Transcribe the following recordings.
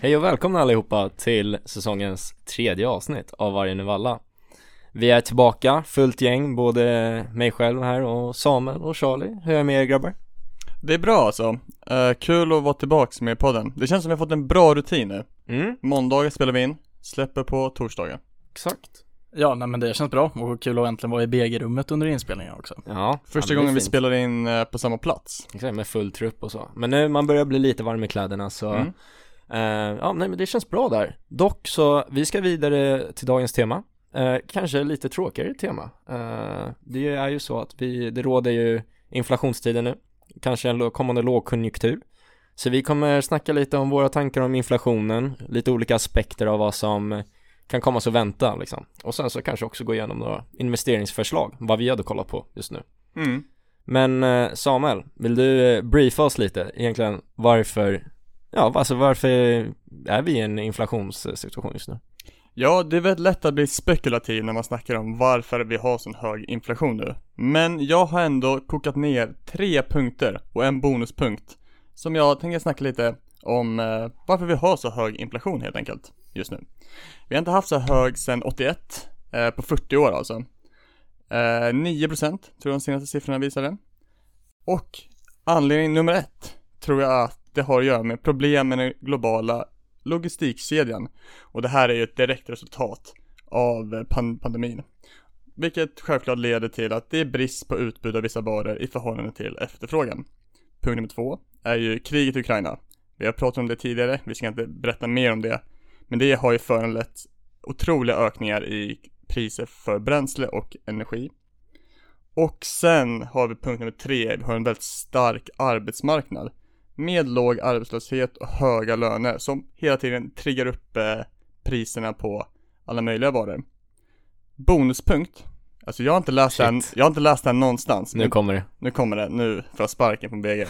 Hej och välkomna allihopa till säsongens tredje avsnitt av Vargen i Valla Vi är tillbaka, fullt gäng, både mig själv här och Samuel och Charlie Hur är det med er grabbar? Det är bra alltså. Uh, kul att vara tillbaks med podden. Det känns som vi har fått en bra rutin nu. Mm, Måndagar spelar vi in, släpper på torsdagar. exakt Ja, nej men det känns bra och kul att äntligen vara i BG-rummet under inspelningen också. Ja, Första gången vi fint. spelar in eh, på samma plats. Exakt, med full trupp och så Men nu man börjar bli lite varm i kläderna så Mm. eh, Ja, nej men det känns bra där Dock så, vi ska vidare till dagens tema eh, Kanske lite tråkigare tema eh, Det är ju så att vi, det råder ju inflationstider nu Kanske en lo- kommande lågkonjunktur Så vi kommer snacka lite om våra tankar om inflationen Lite olika aspekter av vad som kan komma så vänta liksom Och sen så kanske också gå igenom några investeringsförslag Vad vi hade kollat på just nu Mm. men eh, Samuel, vill du eh, briefa oss lite egentligen varför, ja alltså varför är vi i en inflationssituation just nu? Ja, det är väldigt lätt att bli spekulativ när man snackar om varför vi har sån hög inflation nu. Men jag har ändå kokat ner tre punkter och en bonuspunkt som jag tänker snacka lite om eh, varför vi har så hög inflation helt enkelt just nu. Vi har inte haft så hög sedan 81, eh, på 40 år alltså. Eh, 9% tror jag de senaste siffrorna visade. Och anledning nummer ett tror jag att det har att göra med problem med den globala logistikkedjan. Och det här är ju ett direkt resultat av eh, pan- pandemin. Vilket självklart leder till att det är brist på utbud av vissa varor i förhållande till efterfrågan. Punkt nummer två är ju kriget i Ukraina. Vi har pratat om det tidigare, vi ska inte berätta mer om det. Men det har ju föranlett otroliga ökningar i priser för bränsle och energi. Och sen har vi punkt nummer tre, vi har en väldigt stark arbetsmarknad med låg arbetslöshet och höga löner som hela tiden triggar upp eh, priserna på alla möjliga varor. Bonuspunkt. Alltså jag har inte läst Shit. den, jag har inte läst den någonstans. Nu kommer det nu kommer det, nu får jag sparken från BG.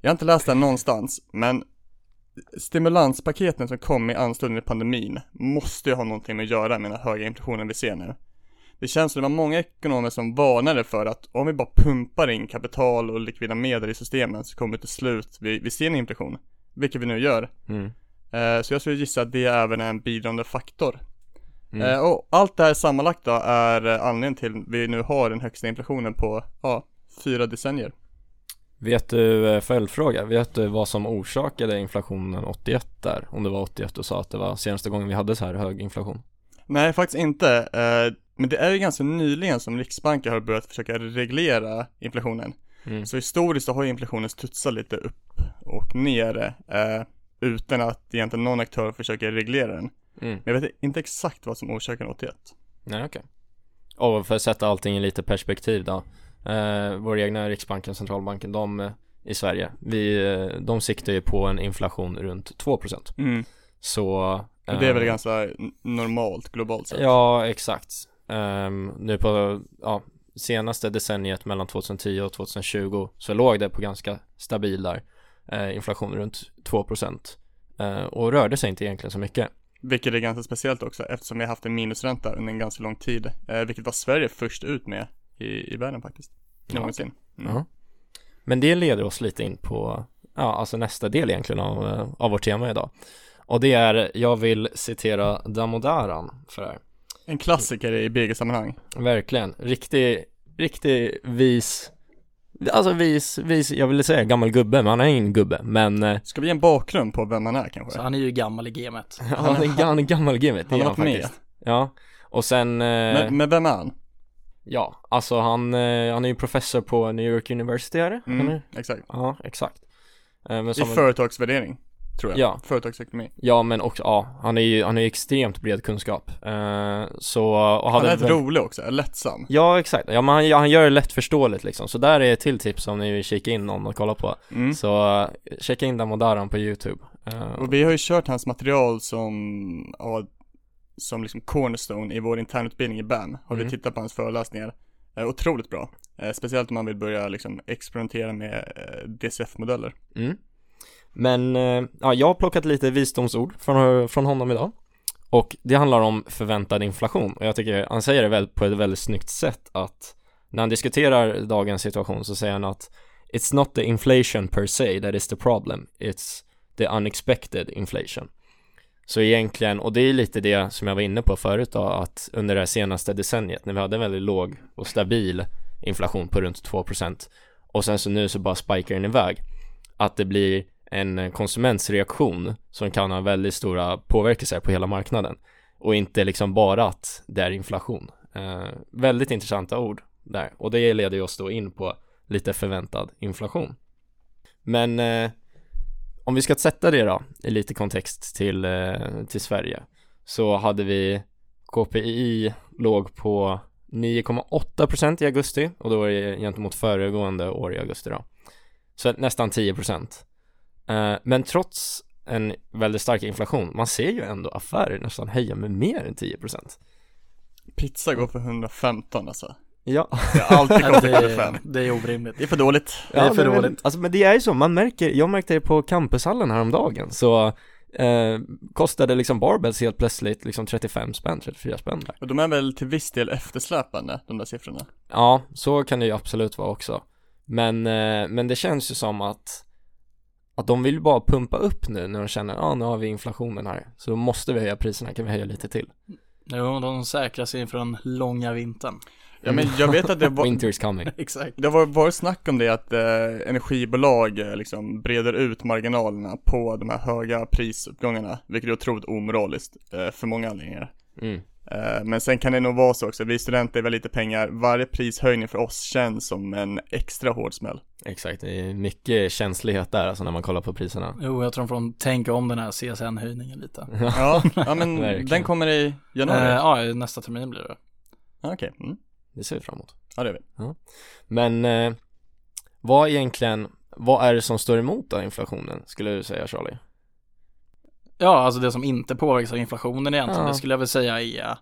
jag har inte läst den någonstans, men stimulanspaketen som kom i anslutning till pandemin måste ju ha någonting med att göra med den höga inflationen vi ser nu. Det känns som det var många ekonomer som varnade för att om vi bara pumpar in kapital och likvida medel i systemen så kommer till slut vi, vi se en inflation. Vilket vi nu gör. mm. Eh, så jag skulle gissa att det även är en bidragande faktor. Mm. Eh, och allt det här sammanlagt då är anledningen till vi nu har den högsta inflationen på, ja, fyra decennier. Vet du, eh, följdfråga, vet du vad som orsakade inflationen 81 där? Om det var 81 och sa att det var senaste gången vi hade så här hög inflation Nej, faktiskt inte. Eh, men det är ju ganska nyligen som Riksbanken har börjat försöka reglera inflationen. mm. Så historiskt så har ju inflationen studsat lite upp och ner eh, utan att egentligen någon aktör försöker reglera den. Mm. Men jag vet inte exakt vad som orsakar 81. Nej okej Och för att sätta allting i lite perspektiv då eh, Vår egna Riksbanken, centralbanken, de eh, i Sverige Vi, eh, de siktar ju på en inflation runt 2% Mm. Så Och det är väl eh, ganska normalt globalt sett. Ja, exakt. Ehm, nu på, ja, senaste decenniet mellan 2010 och 2020 så låg det på ganska stabil där eh, inflation runt 2% eh, och rörde sig inte egentligen så mycket. Vilket är ganska speciellt också eftersom vi har haft en minusränta under en ganska lång tid. Eh, vilket var Sverige först ut med i, i världen faktiskt. Ja, Någonsin. Mm. Ja. Men det leder oss lite in på, ja, alltså nästa del egentligen av, av vårt tema idag. Och det är, jag vill citera Damodaran för det här. En klassiker i BG-sammanhang. Verkligen, riktig, riktig vis Alltså vis, vis, jag ville säga gammal gubbe, men han är ingen gubbe, men eh, Ska vi ge en bakgrund på vem han är kanske? Så han är ju gammal i gamet. han är en ga- han är gammal gimmet, det Han är han varit med. faktiskt Ja, och sen, eh, Men, men vem är han? Ja, alltså han, eh, han är ju professor på New York University är det? Mm, exakt. Ja, exakt eh, men I som, företagsvärdering, tror jag. Ja. Företagsekonomi. Ja, men också, ja, han är ju, han har ju extremt bred kunskap eh, Så, och Han är rätt rolig också, lättsam. Ja, exakt, ja men han, han gör det lättförståeligt liksom, så där är ett till tips om ni vill kika in någon och kolla på Mm. Så, checka in Damodaran på YouTube Och vi har ju kört hans material som, ja, som liksom cornerstone i vår internutbildning i BAM. Har Mm. vi tittat på hans föreläsningar. Eh, otroligt bra. Eh, speciellt om man vill börja liksom experimentera med eh, DCF-modeller. Mm. Men eh, ja, jag har plockat lite visdomsord från, från honom idag Och det handlar om förväntad inflation och jag tycker han säger det väl på ett väldigt snyggt sätt att när han diskuterar dagens situation så säger han att It's not the inflation per se that is the problem, it's the unexpected inflation. Så egentligen, och det är lite det som jag var inne på förut då, att under det senaste decenniet när vi hade en väldigt låg och stabil inflation på runt 2% och sen så nu så bara spikar den iväg att det blir en konsumentsreaktion som kan ha väldigt stora påverkelser på hela marknaden och inte liksom bara att det är inflation. Eh, väldigt intressanta ord där och det leder ju oss då in på lite förväntad inflation. Men eh, om vi ska sätta det då i lite kontext till, eh, till Sverige så hade vi KPI låg på 9,8% i augusti och då var det gentemot föregående år i augusti då. Så nästan 10%. Eh, men trots en väldigt stark inflation, man ser ju ändå affärer nästan höja med mer än 10%. Pizza går för 115 alltså. Ja, Det har alltid Nej, gått det, för 105. är, det är orimligt. Det är för dåligt. Det är ja, för men, dåligt. Alltså men det är ju så, man märker, jag märkte det på campushallen häromdagen så eh, kostade liksom barbells helt plötsligt liksom 35 spänn, 34 spänn där. Och de är väl till viss del eftersläpande, de där siffrorna. Ja, så kan det ju absolut vara också. Men, eh, men det känns ju som att att de vill bara pumpa upp nu när de känner, ja ah, nu har vi inflationen här, så då måste vi höja priserna, kan vi höja lite till? Jo, de säkrar sig inför den långa vintern. Ja men jag vet att det var, Winter is coming. Exakt. det har varit snack om det att eh, energibolag eh, liksom breder ut marginalerna på de här höga prisuppgångarna, vilket är otroligt omoraliskt eh, för många anledningar. Mm. Eh, men sen kan det nog vara så också, vi studenter är väldigt lite pengar, varje prishöjning för oss känns som en extra hård smäll. Exakt, det är mycket känslighet där alltså när man kollar på priserna. Jo, jag tror de får tänka om den här CSN-höjningen lite. Ja, ja men den kommer i januari. Eh, ja, nästa termin blir det. Okej, mm. Det ser vi fram emot. ja det är vi. Men eh, vad egentligen, vad är det som står emot då inflationen, skulle du säga Charlie? Ja, alltså det som inte påverkas av inflationen egentligen, Ja. det skulle jag väl säga är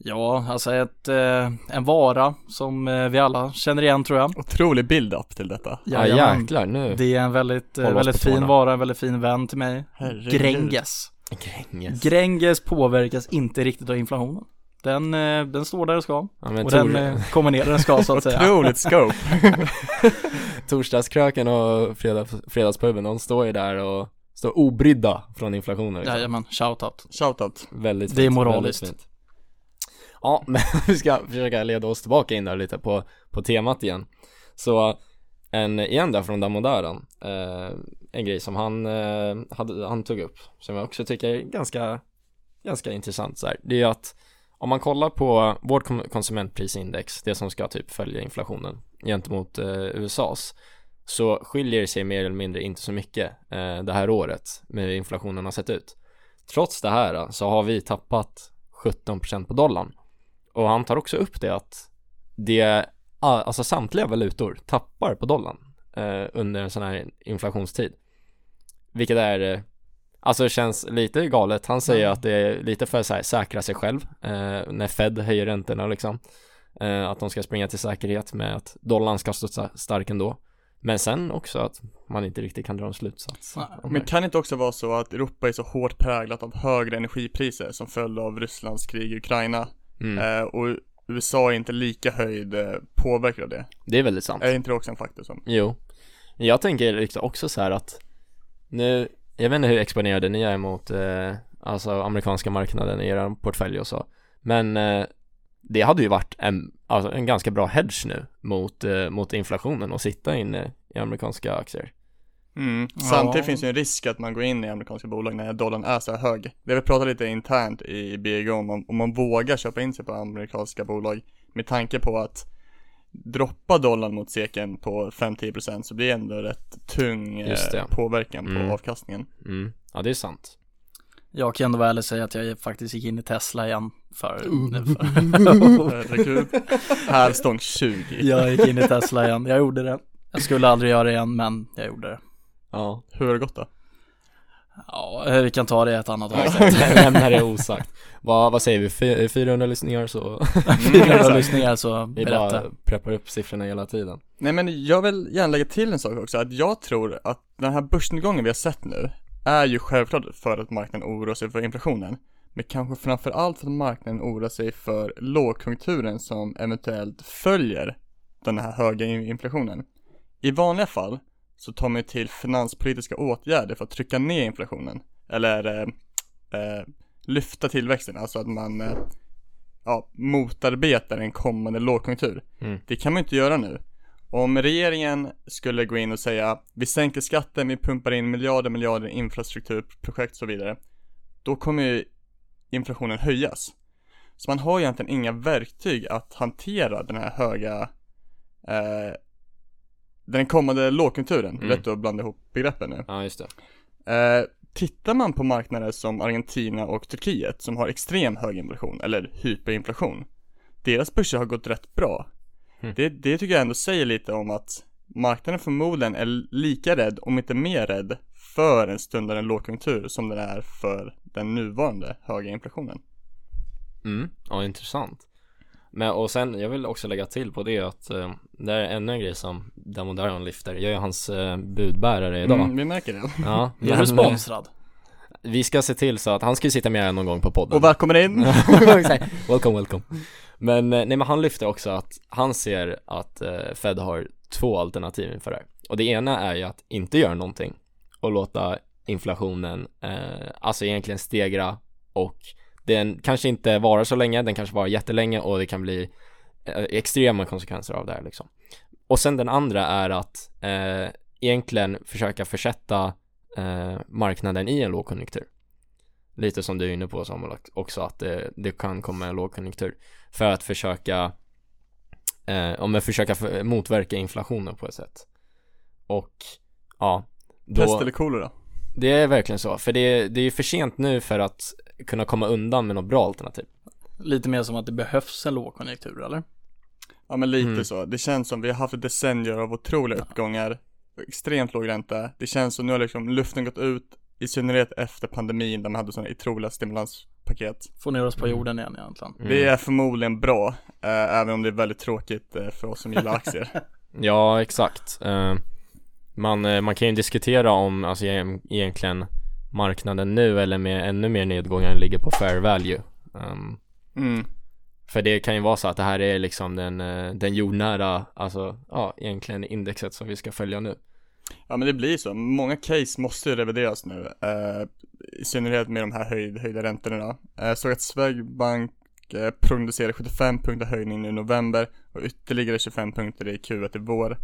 Ja, alltså ett, eh, en vara som eh, vi alla känner igen tror jag. Otrolig build-up till detta. Ja Jajamän. jäklar nu. Det är en väldigt, eh, väldigt fin tårna. vara, en väldigt fin vän till mig. Herregud. Gränges. Gränges. Gränges påverkas inte riktigt av inflationen. Den, eh, den står där den ska. Ja, Och tor- den eh, kommer ner där den ska så att säga. Otroligt scope. torsdagskröken och fredags, fredagspuben, de står ju där och står obrydda från inflationen. Liksom. Jajamän, shoutout. Shoutout. Väldigt Det är fint, moraliskt. fint. Ja, men vi ska försöka leda oss tillbaka in där lite på, på temat igen. Så en, igen där från Damodaran, eh, en grej som han, eh, hade, han tog upp, som jag också tycker är ganska, ganska intressant så här. Det är ju att om man kollar på vårt konsumentprisindex, det som ska typ följa inflationen gentemot eh, USAs, så skiljer det sig mer eller mindre inte så mycket eh, det här året med hur inflationen har sett ut. Trots det här eh, så har vi tappat 17% på dollarn. Och han tar också upp det att det, alltså samtliga valutor tappar på dollarn eh, under en sån här inflationstid. Vilket är, eh, alltså känns lite galet. Han säger Mm. att det är lite för så här, säkra sig själv eh, när Fed höjer räntorna liksom. Eh, att de ska springa till säkerhet med att dollarn ska stå sta- stark ändå. Men sen också att man inte riktigt kan dra en slutsats. Men det. kan det inte också vara så att Europa är så hårt präglat av högre energipriser som följd av Rysslands krig i Ukraina? Mm. Eh, och USA är inte lika höjd eh, påverkad av det. Det är väldigt sant. Är inte det också en faktor som? Jo, jag tänker liksom också så här att nu, jag vet inte hur exponerade ni är mot eh, alltså amerikanska marknaden i er portfölj och så, men eh, det hade ju varit en, alltså en ganska bra hedge nu mot, eh, mot inflationen och sitta inne i amerikanska aktier. Mm. Ja. Samtidigt finns ju en risk att man går in i amerikanska bolag när dollarn är så här hög. Det har vi pratat lite internt i BG om, om, om man vågar köpa in sig på amerikanska bolag med tanke på att droppa dollarn mot seken på 5-10% så blir det ändå rätt tung eh, påverkan på Mm. avkastningen. Mm. Ja, det är sant. Jag kan ändå vara ärlig och säga att jag faktiskt gick in i Tesla igen för, Herregud. Hävstång 20. Jag gick in i Tesla igen, jag gjorde det. Jag skulle aldrig göra det igen, men jag gjorde det. Ja, Hur har det gått då? Ja, vi kan ta det i ett annat avsnitt. lämnar det osagt. vad, vad säger vi, Fy- 400 lyssningar så 400 exakt. lyssningar så vi berätta. bara preppar upp siffrorna hela tiden. Nej men jag vill gärna lägga till en sak också, att jag tror att den här börsnedgången vi har sett nu är ju självklart för att marknaden oroar sig för inflationen. Men kanske framförallt för att marknaden oroar sig för lågkonjunkturen som eventuellt följer den här höga inflationen. I vanliga fall så tar man till finanspolitiska åtgärder för att trycka ner inflationen. Eller eh, eh, lyfta tillväxten, alltså att man eh, ja, motarbetar en kommande lågkonjunktur. Mm. Det kan man inte göra nu. Om regeringen skulle gå in och säga vi sänker skatten, vi pumpar in miljarder, miljarder infrastrukturprojekt och så vidare. Då kommer ju inflationen höjas. Så man har egentligen inga verktyg att hantera den här höga eh, den kommande lågkonjunkturen, Mm. lätt att blanda ihop begreppen nu. Ja, just det. Eh, tittar man på marknader som Argentina och Turkiet som har extrem hög inflation, eller hyperinflation, deras börser har gått rätt bra. Mm. Det, det tycker jag ändå säger lite om att marknaden förmodligen är lika rädd, om inte mer rädd, för en stundande lågkonjunktur som den är för den nuvarande höga inflationen. Mm, ja intressant. Men och sen, jag vill också lägga till på det att eh, det är ännu en grej som Damodaran lyfter. Jag är hans eh, budbärare idag. Mm, vi märker det. Ja, Är du men, sponsrad? Vi ska se till så att han ska ju sitta med någon gång på podden. Och välkommen in! welcome, welcome. Men, eh, nej men han lyfter också att han ser att eh, Fed har två alternativ inför det här. Och det ena är ju att inte göra någonting och låta inflationen, eh, alltså egentligen stegra och den kanske inte varar så länge, den kanske varar jättelänge och det kan bli eh, extrema konsekvenser av det här liksom. Och sen den andra är att eh, egentligen försöka försätta eh, marknaden i en lågkonjunktur. Lite som du är inne på Samuel också att det, det kan komma en lågkonjunktur för att försöka eh, om jag försöka för, motverka inflationen på ett sätt. Och ja, då, Pest eller kolera? Det är verkligen så, för det, det är ju för sent nu för att kunna komma undan med något bra alternativ. Lite mer som att det behövs en lågkonjunktur eller? Ja men lite Mm. så. Det känns som vi har haft decennier av otroliga uppgångar, extremt låg ränta. Det känns som nu har liksom luften gått ut, i synnerhet efter pandemin där man hade sådana otroliga stimulanspaket. Få ner oss på Mm. jorden igen egentligen. Mm. Det är förmodligen bra, eh, även om det är väldigt tråkigt eh, för oss som gillar aktier. Ja, exakt. Eh, man, eh, man kan ju diskutera om, alltså egentligen marknaden nu eller med ännu mer nedgångar ligger på fair value. Um, Mm. För det kan ju vara så att det här är liksom den, eh, den jordnära, alltså ja, egentligen indexet som vi ska följa nu. Ja men det blir så, många case måste ju revideras nu, eh, i synnerhet med de här höjd, höjda räntorna. Eh, såg att Swedbank eh, prognostiserar 75 punkter höjning nu i november och ytterligare 25 punkter i Q1 i vår.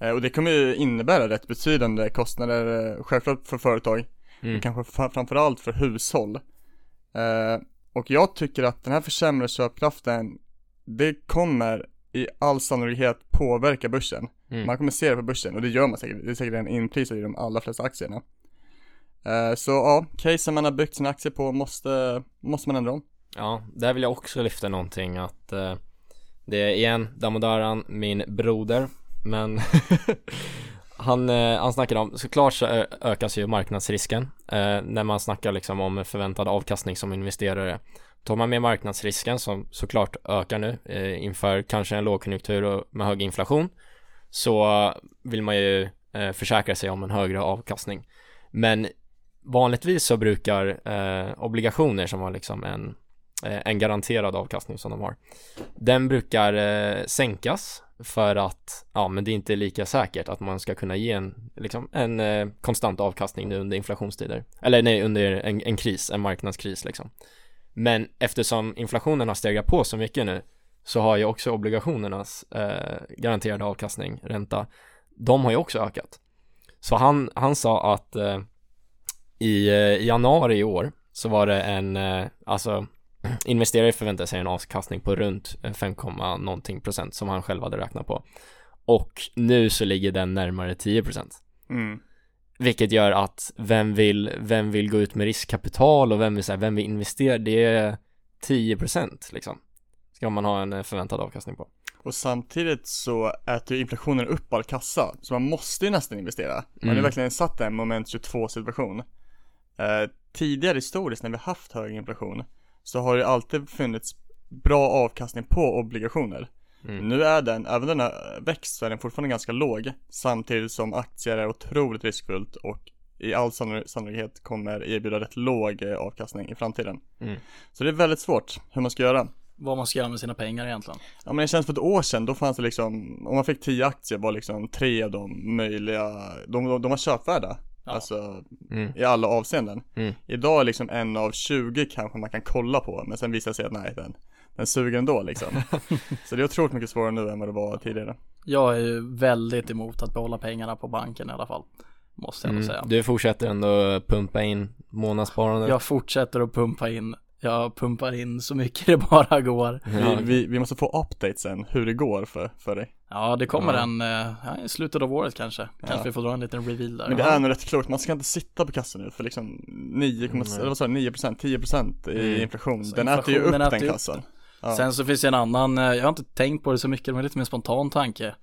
Eh, och det kommer ju innebära rätt betydande kostnader, eh, självklart för företag, Mm. men kanske framförallt för hushåll. Eh, och jag tycker att den här försämrade köpkraften, det kommer i all sannolikhet påverka börsen. Mm. Man kommer se det på börsen och det gör man säkert, det är säkert en inprisat i de allra flesta aktierna. Så ja, casen man har byggt sina aktier på måste, måste man ändra om. Ja, där vill jag också lyfta någonting att det är igen Damodaran, min broder, men han, eh, han snackar om, såklart så ökas ju marknadsrisken eh, när man snackar liksom om förväntad avkastning som investerare. Tar man med marknadsrisken som såklart ökar nu eh, inför kanske en lågkonjunktur och med hög inflation så vill man ju eh, försäkra sig om en högre avkastning. Men vanligtvis så brukar eh, obligationer som har liksom en eh, en garanterad avkastning som de har. Den brukar eh, sänkas för att, ja men det är inte lika säkert att man ska kunna ge en, liksom, en eh, konstant avkastning nu under inflationstider. Eller nej, under en, en kris, en marknadskris liksom. Men eftersom inflationen har stegrat på så mycket nu så har ju också obligationernas eh, garanterade avkastning, ränta, de har ju också ökat. Så han, han sa att eh, i, eh, i januari i år så var det en, eh, alltså investerare förväntade sig en avkastning på runt eh, 5, någonting procent som han själv hade räknat på. Och nu så ligger den närmare 10 procent. Mm. Vilket gör att vem vill, vem vill gå ut med riskkapital och vem vill, så här, vem vill investera? Det är 10 procent liksom. Ska man ha en eh, förväntad avkastning på. Och samtidigt så äter ju inflationen upp all kassa, så man måste ju nästan investera. Man Mm. verkligen satt en moment 22 situation. Eh, tidigare historiskt när vi haft hög inflation så har det alltid funnits bra avkastning på obligationer. Mm. Nu är den, även den har växt så är den fortfarande ganska låg samtidigt som aktier är otroligt riskfullt och i all sanno- sannolikhet kommer erbjuda rätt låg eh, avkastning i framtiden. Mm. Så det är väldigt svårt hur man ska göra. vad man ska göra med sina pengar egentligen. Ja men det känns för ett år sedan, då fanns det liksom, om man fick 10 aktier var liksom tre av de möjliga, de, de, de var köpvärda. Ja. Alltså Mm. i alla avseenden. Mm. Idag är liksom en av 20 kanske man kan kolla på, men sen visar det sig att nej, den, den suger ändå liksom. Så det är otroligt mycket svårare nu än vad det var tidigare. Jag är ju väldigt emot att behålla pengarna på banken i alla fall. Måste jag Mm. säga. Du fortsätter ändå pumpa in månadssparande. Jag fortsätter att pumpa in. Jag pumpar in så mycket det bara går. Ja, Vi, vi, vi måste få updates sen, hur det går för, för dig. Ja, det kommer Ja. en eh, ja, i slutet av året kanske. Kanske Ja. vi får dra en liten reveal där. Men det är nog rätt klokt, man ska inte sitta på kassan nu för liksom 9, Nej. eller vad sa du, 9%, 10% i Mm. inflation. Så Den äter ju upp den upp kassan. Ja. Sen så finns det en annan, eh, jag har inte tänkt på det så mycket, men lite mer spontan tanke.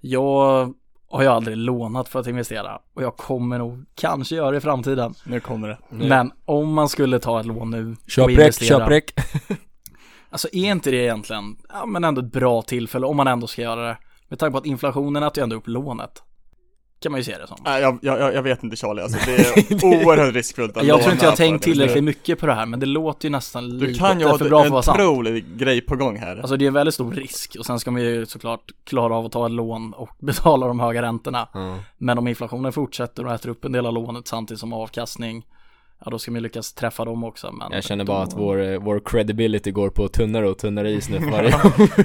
Jag har ju aldrig lånat för att investera och jag kommer nog kanske göra det i framtiden. Nu kommer det. Nu. Men om man skulle ta ett lån nu och Köp räck, investera. köp räck. Alltså är inte det egentligen, ja men ändå ett bra tillfälle om man ändå ska göra det. Med tanke på att inflationen äter ju ändå upp lånet. Kan man ju se det som. Nej, jag, jag, jag vet inte Charlie, alltså det är oerhört riskfullt att Jag tror låna inte jag har tänkt tillräckligt mycket på det här, men det låter ju nästan Du lite kan ju ha för bra för att vara en sant. otrolig grej på gång här. Alltså det är en väldigt stor risk och sen ska man ju såklart klara av att ta ett lån och betala de höga räntorna. Ja. Men om inflationen fortsätter och äter upp en del av lånet samtidigt som avkastning, ja då ska man lyckas träffa dem också. Men Jag känner bara att vår, vår credibility går på tunnare och tunnare is nu för varje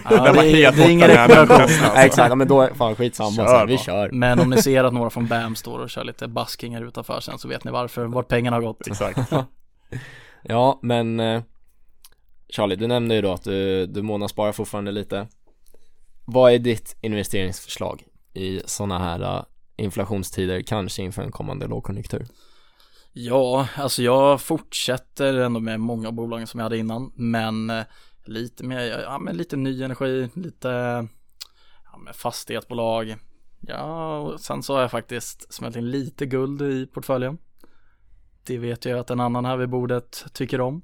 Ja, det, är, helt det är ingen rekommendation. Nej exakt, men då, fan skitsamma Kör så här, vi kör Men om ni ser att några från BAM står och kör lite baskingar utanför sen så vet ni varför, vart pengarna har gått. Exakt. Ja men eh, Charlie, du nämnde ju då att du, du månadssparar fortfarande lite Vad är ditt investeringsförslag i sådana här eh, inflationstider, kanske inför en kommande lågkonjunktur? Ja, alltså jag fortsätter ändå med många av bolagen som jag hade innan, men eh, lite mer, ja men lite ny energi, lite ja, med fastighetsbolag. Ja, och sen så har jag faktiskt smält in lite guld i portföljen. Det vet jag att en annan här vid bordet tycker om.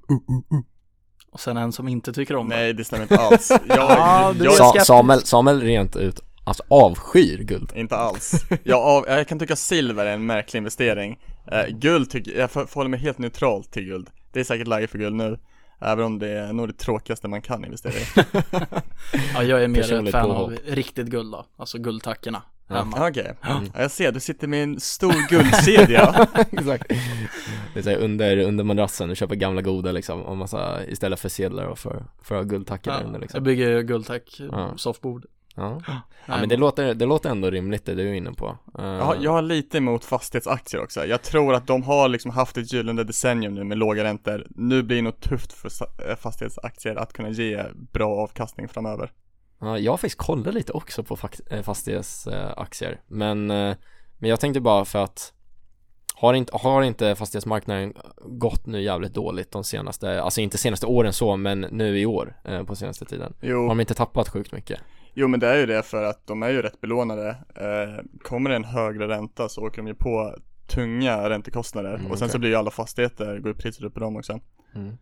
Och sen en som inte tycker om det. Nej, det stämmer inte alls. Jag, jag, Sa. Samuel, Samuel rent ut, alltså avskyr guld Inte alls. Jag, av, jag kan tycka silver är en märklig investering. Eh, guld tycker jag för- förhåller mig helt neutralt till guld. Det är säkert läge för guld nu. Även om det är nog det tråkigaste man kan investera i. Ja, jag är mer ett Personligt fan påhopp. av riktigt guld då, alltså guldtackorna Ja. hemma. Okej, ja, jag ser, du sitter med en stor guldkedja. Exakt Det är så här, under, under madrassen, du köper gamla goda liksom, och massa, istället för sedlar och för, för att ha guldtackor där under Ja, jag liksom bygger guldtack, Ja. soffbord. Ja, ja men det låter, det låter ändå rimligt det du är inne på Eh, Jag har, jag har lite emot fastighetsaktier också. Jag tror att de har liksom haft ett gyllene decennium nu med låga räntor. Nu blir det nog tufft för eh, fastighetsaktier att kunna ge bra avkastning framöver. Ja, jag har faktiskt kollat lite också på eh, fastighetsaktier men, men jag tänkte bara för att har inte, har inte fastighetsmarknaden gått nu jävligt dåligt de senaste, alltså inte senaste åren så men nu i år eh, på senaste tiden? Har Jo, de inte tappat sjukt mycket? Jo men det är ju det för att de är ju rätt belånade. Eh, kommer det en högre ränta så åker de ju på tunga räntekostnader Mm, och sen så blir ju alla fastigheter, går ju priset upp på dem också. Mm.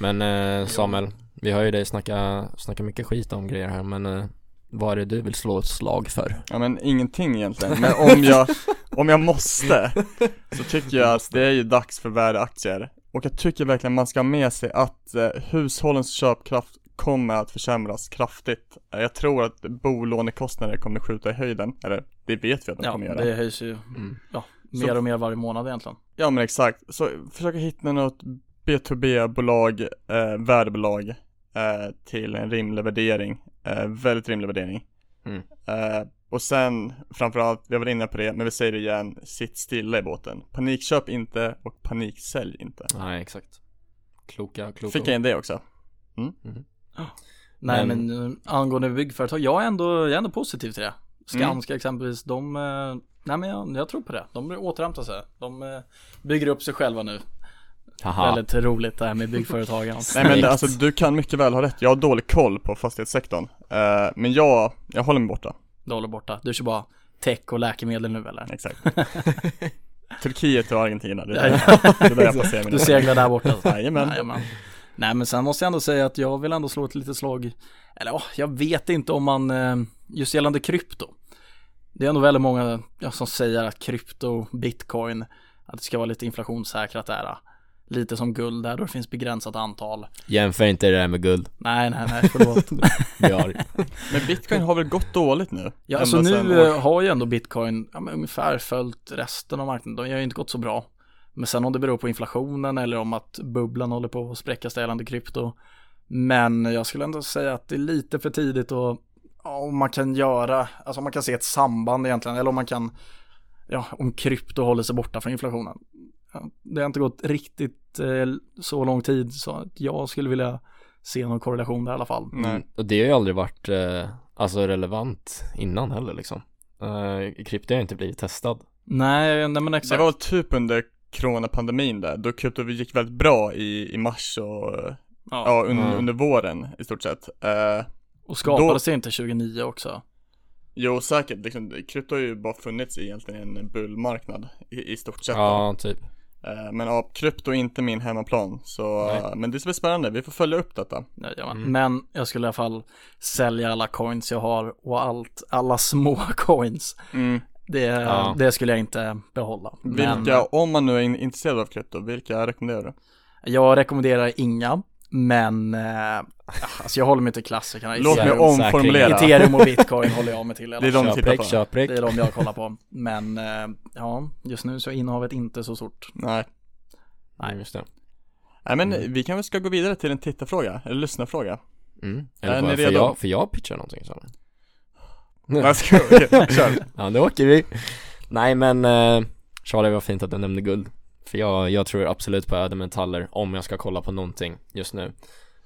Men eh, Samuel, vi hör ju dig snacka, snacka mycket skit om grejer här men eh, vad är det du vill slå ett slag för? Ja men ingenting egentligen, men om jag, om jag måste så tycker jag att det är ju dags för värdeaktier. Och jag tycker verkligen man ska ha med sig att eh, hushållens köpkraft kommer att försämras kraftigt. Jag tror att bolånekostnader kommer skjuta i höjden, eller det vet vi att de Ja, kommer göra. det höjs ju Mm. ja, Så- mer och mer varje månad egentligen. Ja men exakt, så försöka hitta något B2B-bolag, eh, värdebolag eh, till en rimlig värdering, eh, väldigt rimlig värdering. Mm. Eh, och sen framförallt, vi var inne på det, men vi säger det igen, sitt stilla i båten. Panikköp inte och paniksälj inte. Nej exakt Kloka, kloka Fick jag in det också? Nej Men- men, eh, angående byggföretag, jag är ändå, jag är ändå positiv till det. Mm. Skanska exempelvis, de, eh, nej men jag, jag tror på det. De återhämtar sig. De eh, bygger upp sig själva nu. Haha Väldigt roligt det här med byggföretagen. Nej men alltså du kan mycket väl ha rätt, jag har dålig koll på fastighetssektorn. Eh, men jag, jag håller mig borta. Du håller borta. Du kör bara tech och läkemedel nu eller? Exakt. Turkiet och Argentina, det är där, det är där jag placerar mina Du seglar där borta. Jajamän. Jajamän. Nej men sen måste jag ändå säga att jag vill ändå slå ett litet slag Eller ja, jag vet inte om man eh, Just gällande krypto Det är ändå väldigt många ja, som säger att krypto, bitcoin Att det ska vara lite inflationssäkrat där lite som guld där då det finns begränsat antal. Jämför inte det där med guld. Nej, nej, nej, förlåt. Men bitcoin har väl gått dåligt nu? Ja, alltså nu eh, har ju ändå bitcoin ja, men ungefär följt resten av marknaden. De har ju inte gått så bra. Men sen om det beror på inflationen eller om att bubblan håller på att spräckas gällande krypto. Men jag skulle ändå säga att det är lite för tidigt och om man kan göra, alltså om man kan se ett samband egentligen, eller om man kan, ja, om krypto håller sig borta från inflationen. Det har inte gått riktigt eh, så lång tid så att jag skulle vilja se någon korrelation där i alla fall. Nej. Mm. Och det har ju aldrig varit eh, alltså relevant innan heller liksom. Eh, krypto har inte blivit testad. Nej, nej men Det exakt. var väl typ under coronapandemin där, då krypto gick väldigt bra i, i mars och ja, un, Mm. under våren i stort sett. Eh, Och skapades det inte 29 också? jo säkert, liksom, krypto har ju bara funnits i egentligen en bullmarknad i, i stort sett. då. Ja, typ. Eh, men ja, krypto är inte min hemmaplan, så, Nej. men det ska bli spännande, vi får följa upp detta. Jajamän. Mm. Men jag skulle i alla fall sälja alla coins jag har och allt, alla små coins. Mm. Det, Ja. det skulle jag inte behålla. Vilka, Men om man nu är in- intresserad av krypto, vilka rekommenderar du? jag rekommenderar inga, men eh, alltså jag håller mig till klassikerna. Låt mig omformulera. Ethereum och bitcoin håller jag mig till i Det är de Köprick, på. köprick. Det är de jag kollar på. Men eh, ja, just nu så är innehavet inte så stort. Nej. Nej. Just det. Nej men Mm. vi kan väl ska gå vidare till en tittarfråga, eller lyssnarfråga. Mm. Är Eller ni får, får, redo? jag, får jag pitcha någonting så? Nej, okej, kör. Ja, då åker vi. Nej men eh, Charlie var fint att du nämnde guld. För jag, jag tror absolut på ädelmetaller om jag ska kolla på någonting just nu.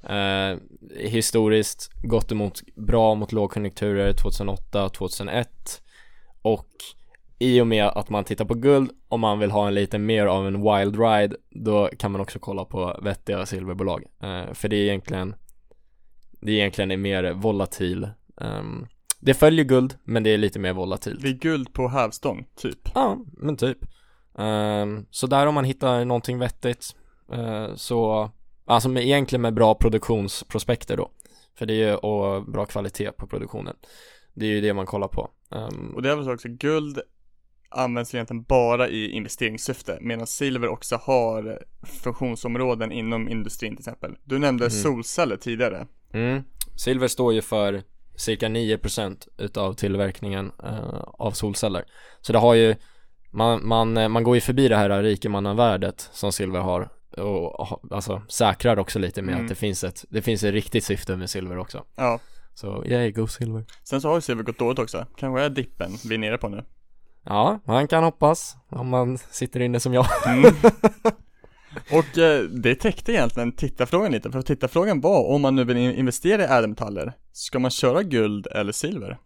Eh, historiskt gått emot bra mot lågkonjunkturer 2008 2001 och i och med att man tittar på guld om man vill ha en lite mer av en wild ride då kan man också kolla på vettiga silverbolag eh, för det är egentligen det är egentligen en mer volatil ehm, det följer guld men det är lite mer volatilt Det är guld på hävstång, typ. Ja, men typ. Ehm, så där om man hittar någonting vettigt eh, så, alltså med, egentligen med bra produktionsprospekter då. För det är ju, och bra kvalitet på produktionen. Det är ju det man kollar på. Ehm, Och det är väl så också, guld används egentligen bara i investeringssyfte, medan silver också har funktionsområden inom industrin till exempel. Du nämnde Mm. solceller tidigare. mm, silver står ju för cirka 9% utav tillverkningen eh, av solceller. Så det har ju, man, man, eh, man går ju förbi det här rikemannavärdet som silver har och alltså säkrar också lite med Mm. att det finns ett, det finns ett riktigt syfte med silver också. Ja. Så yay, go silver. Sen så har ju silver gått dåligt också. Kanske är dippen vi är nere på nu. Ja, man kan hoppas om man sitter inne som jag. Mm. Och eh, det täckte egentligen tittarfrågan lite, för tittarfrågan var om man nu vill in- investera i ädelmetaller, ska man köra guld eller silver?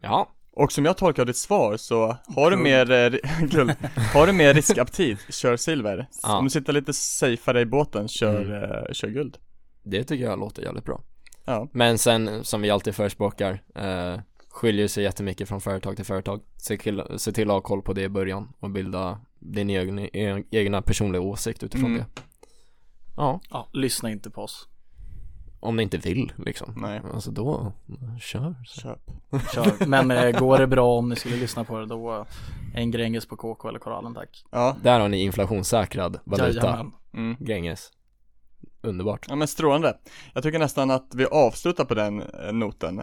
Ja, Och som jag tolkar ditt svar så har du mer, eh, guld, har du mer riskaptit, kör silver. Ja. Om du sitter lite safeare i båten, kör, Mm. eh, kör guld. det tycker jag låter jävligt bra. Ja. Men sen, som vi alltid förespråkar, eh, skiljer sig jättemycket från företag till företag. Se till, se till att ha koll på det i början och bilda din egen, egna personliga åsikt utifrån Mm. det. Ja, Ja, lyssna inte på oss. om ni inte vill liksom. Nej. Alltså då, kör. Så. Köp. Kör. Men eh, går det bra om ni skulle lyssna på det då eh, en Gränges på KK eller Korallen tack. Ja. Där har ni inflationssäkrad valuta. Jajamän. Mm. Gränges. Underbart. Ja men strålande. Jag tycker nästan att vi avslutar på den eh, noten.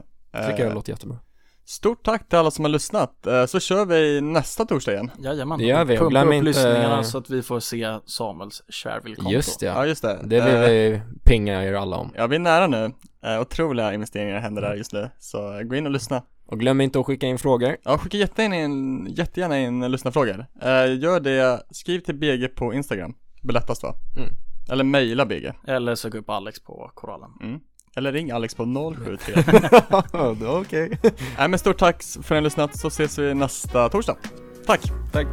Tycker jag låter jättebra. Stort tack till alla som har lyssnat, Eh, så kör vi nästa torsdag igen. Jajamän. Det gör vi. Pumpa Glöm upp inte- lyssningarna så att vi får se Samuels Shareville-konto. Just det, Ja just det. det vill Eh, vi pinga er alla om. Ja vi är nära nu. Eh, otroliga investeringar händer där just nu. Så eh, gå in och lyssna. Och glöm inte att skicka in frågor. Ja, skicka jättegärna in, jättegärna in lyssnarfrågor. Eh, gör det, skriv till BG på Instagram. Det blir lättast va? Mm. Eller mejla BG. Eller sök upp Alex på Korallen. Mm. Eller ring Alex på 073. Okej. Nej men stort tack för att ni har lyssnat så ses vi nästa torsdag. Tack! Tack.